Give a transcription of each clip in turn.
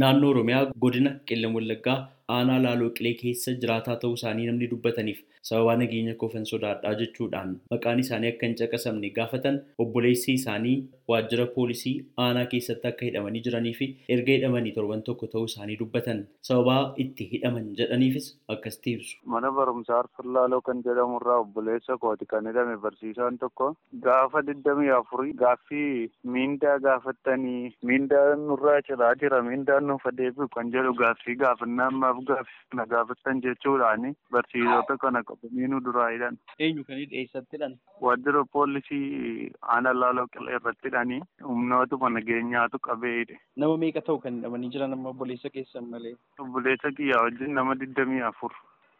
Naannoo Oromiyaa godina Qellem Wallaggaa aanaa Laaloo Qilee keessa jiraataa ta'uu isaanii namni dubbataniif sababaa nageenya koofan sodaadhaa jechuudhaan maqaan isaanii akka hin caqasamne gaafatan obboleessi isaanii waajjira poolisii aanaa keessatti akka hidhamanii jiranii fi erga hidhamanii torban tokko ta'uu isaanii dubbatan sababaa itti hidhaman jedhaniifis akkasitti ibsu. Mana barumsaa Arfillaaloo kan jedhamurraa obboleessa kooti kan hidhame barsiisaan tokko gaafa digdamii afurii gaaffii miindaa gaafattanii miindaa nurraa ciraa jira miindaa nuuf deebi'u kan jedhu gaaffii gaafannaa ammaaf gaaffii kana gaafattan jechuudhaani barsiisota kana qabanii nu duraa hidhan. Eenyu kan eessatti hidhan? Waajjira poolisii aanaa Laaloo Qilee irratti hidhanii humnootuma nageenyaatu qabee hidhe. Nama meeqa ta'u kan hidhamanii jiran amma obboleessa keessan malee? Obboleessa kiyyaa wajjin nama digdamii afur.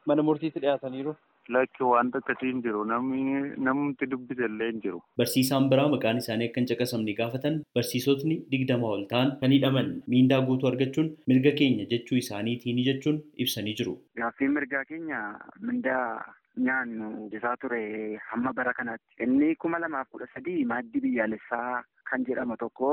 Mana murtiitti dhiyaataniiru? Lakki wanta akkasii hin jiru namni dubbise illee hin jiru. Barsiisaan biraa maqaan isaanii akka hin caqasamne gaafatan barsiisotni digdama ol ta'an kan hidhaman miindaa guutuu argachuun mirga keenya jechuu isaaniitiin jechuun ibsanii jiru. Gaaffii mirgaa keenya mindaa nyaannu jisaa ture hamma bara kanaatti. Inni kuma lamaaf kudha sadii maaddii biyyaalessaa kan jedhamu tokko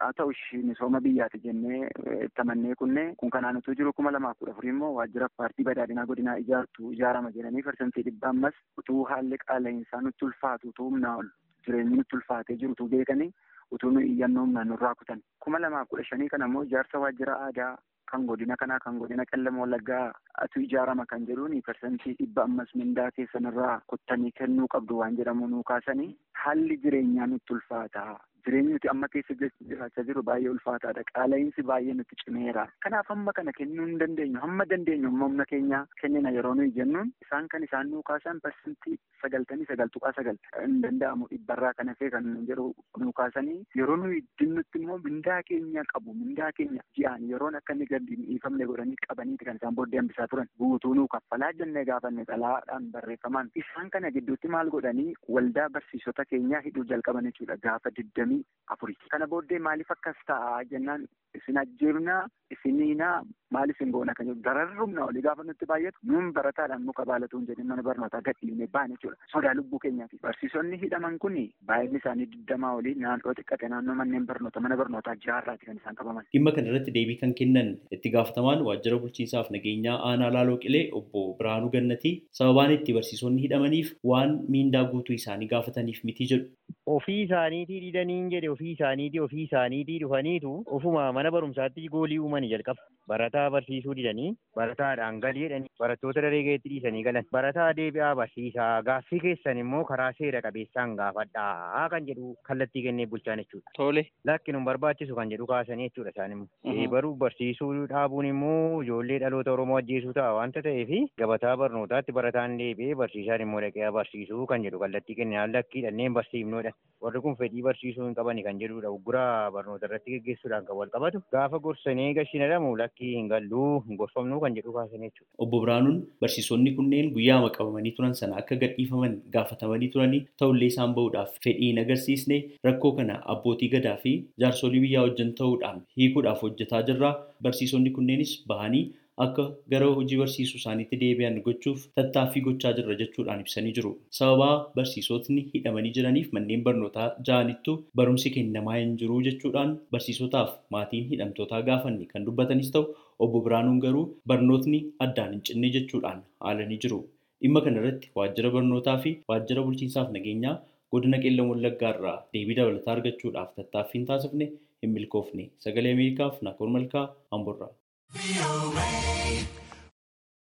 haa ta'u misooma biyyaati jennee tamannee kunne kun kanaan utuu jiru kuma lamaaf kudha afurii immoo waajjira paartii badhaadhinaa godinaa ijaartu ijaarama jedhanii parsantii dhibba ammas utuu haalli qaala'insaa nutti ulfaatu utuu humnaa ol jireenyi nutti ulfaatee jiru utuu beekanii utuu nu iyyannoo humnaan nurraa kutan kuma lamaaf kudha shanii kana immoo ijaarsa waajjira aadaa kan godina kanaa kan godina qellem wallaggaa atu ijaarama kan jedhuun parsantii dhibba ammas mindaa keessanirraa kuttanii kennuu qabdu waan jedhamu nuu kaasanii haalli jireenyaa nutti ulfaata. Jireenyi nuti amma keessa jiraachaa jiru baay'ee ulfaataadha. Qaala'insi baay'ee nutti cimeera. Kanaaf hamma kana kennuu hin dandeenyu. Hamma dandeenyu humna keenya kennina yeroo nuyi jennuun isaan kan isaan nuu kaasan parsantii sagaltamii sagal tuqaa sagal hin danda'amu dhibbarraa kan hafee kan jedhu nuu kaasanii yeroo nuyi dinnutti immoo mindaa keenya qabu mindaa keenya ji'aan yeroon akka inni gadi dhiifamne godhanii qabaniiti kan isaan booddee hambisaa turan guutuu nuu kaffalaa jennee gaafanne xalaadhaan barreeffamaan isaan kana gidduutti maal godhanii waldaa barsiisota keenyaa hidhuu jalqaban jechuudha gaafa digdamii afurii. Kana booddee maaliif akkas ta'a jennaan isin ajjeefnaa isiniinaa maal isin goona kan jedhu dararrumna olii gaafa nutti baay'atu nuun barataadhaan muka baalatu hin jedhin mana barnootaa gadhiifne baane jechuudha. Sodaa lubbuu keenyaati. Barsiisonni hidhaman kun baay'inni isaanii digdamaa olii naannoo xiqqate naannoo manneen barnoota mana barnootaa jaarraati kan isaan qabaman. Dhimma kana irratti deebii kan kennan itti gaafatamaan waajjira bulchiinsaaf nageenyaa aanaa laaloo qilee obbo Biraanuu Gannatii sababaan itti barsiisonni hidhamaniif waan miindaa guutuu isaanii gaafataniif miti jedhu. Ofii isaaniitii didaniin jedhe ofii isaaniitii ofii isaaniitii dhufaniitu ofuma mana barumsaatti goolii uumanii jalqaba. Barataa barsiisuu didanii barataadhaan galii jedhanii barattoota daree keetti dhiisanii galan. Barataa deebi'aa barsiisaa gaaffii keessan immoo karaa seera qabeessaan gaafadhaa kan jedhu kallattii kennee bulchaan jechuudha. Tole. Lakki nun barbaachisu kan jedhu kaasanii jechuudha isaan immoo. Baruu barsiisuu dhaabuun immoo ijoollee dhaloota Oromoo ajjeesuu ta'a waanta ta'eef gabataa barnootaatti barataan deebi'ee barsiisaan immoo dhaqee barsiisuu kan jedhu kallattii kennee lakkii dhanneen barsiifnoodha. Warri kun fedhii barsiisuu hin qabani kan jedhudha. Ugguraa barnoota irratti geggeessuudhaan kan wal qabatu. Gaafa gorsanii gashiin jedhamu lakkii hin galluu hin gorfamnuu kan jedhu kaasanii jechuudha. Obbo Biraanuun barsiisonni kunneen guyyaama qabamanii turan sana akka gadhiifaman gaafatamanii turanii ta'ullee isaan bahuudhaaf fedhii hin agarsiisne rakkoo kana abbootii gadaa fi jaarsolii biyyaa wajjin ta'uudhaan hiikuudhaaf hojjetaa jirra. Barsiisonni kunneenis bahanii akka gara hojii barsiisuu isaaniitti deebi'an gochuuf tattaaffii gochaa jirra jechuudhaan ibsanii jiru. Sababaa barsiisotni hidhamanii jiraniif manneen barnootaa ja'anittu barumsi kennamaa hin jiru jechuudhaan barsiisotaaf maatiin hidhamtootaa gaafanne kan dubbatanis ta'u obbo Biraanuun garuu barnootni addaan hin cinne jechuudhaan haalanii jiru. Dhimma kana irratti waajjira barnootaa fi waajjira bulchiinsaaf nageenyaa godina qeellam wallaggaa irraa deebii dabalataa argachuudhaaf tattaaffiin taasifne hin milkoofne. Sagalee Ameerikaaf Naakoor Malkaa Amborraa. VOA.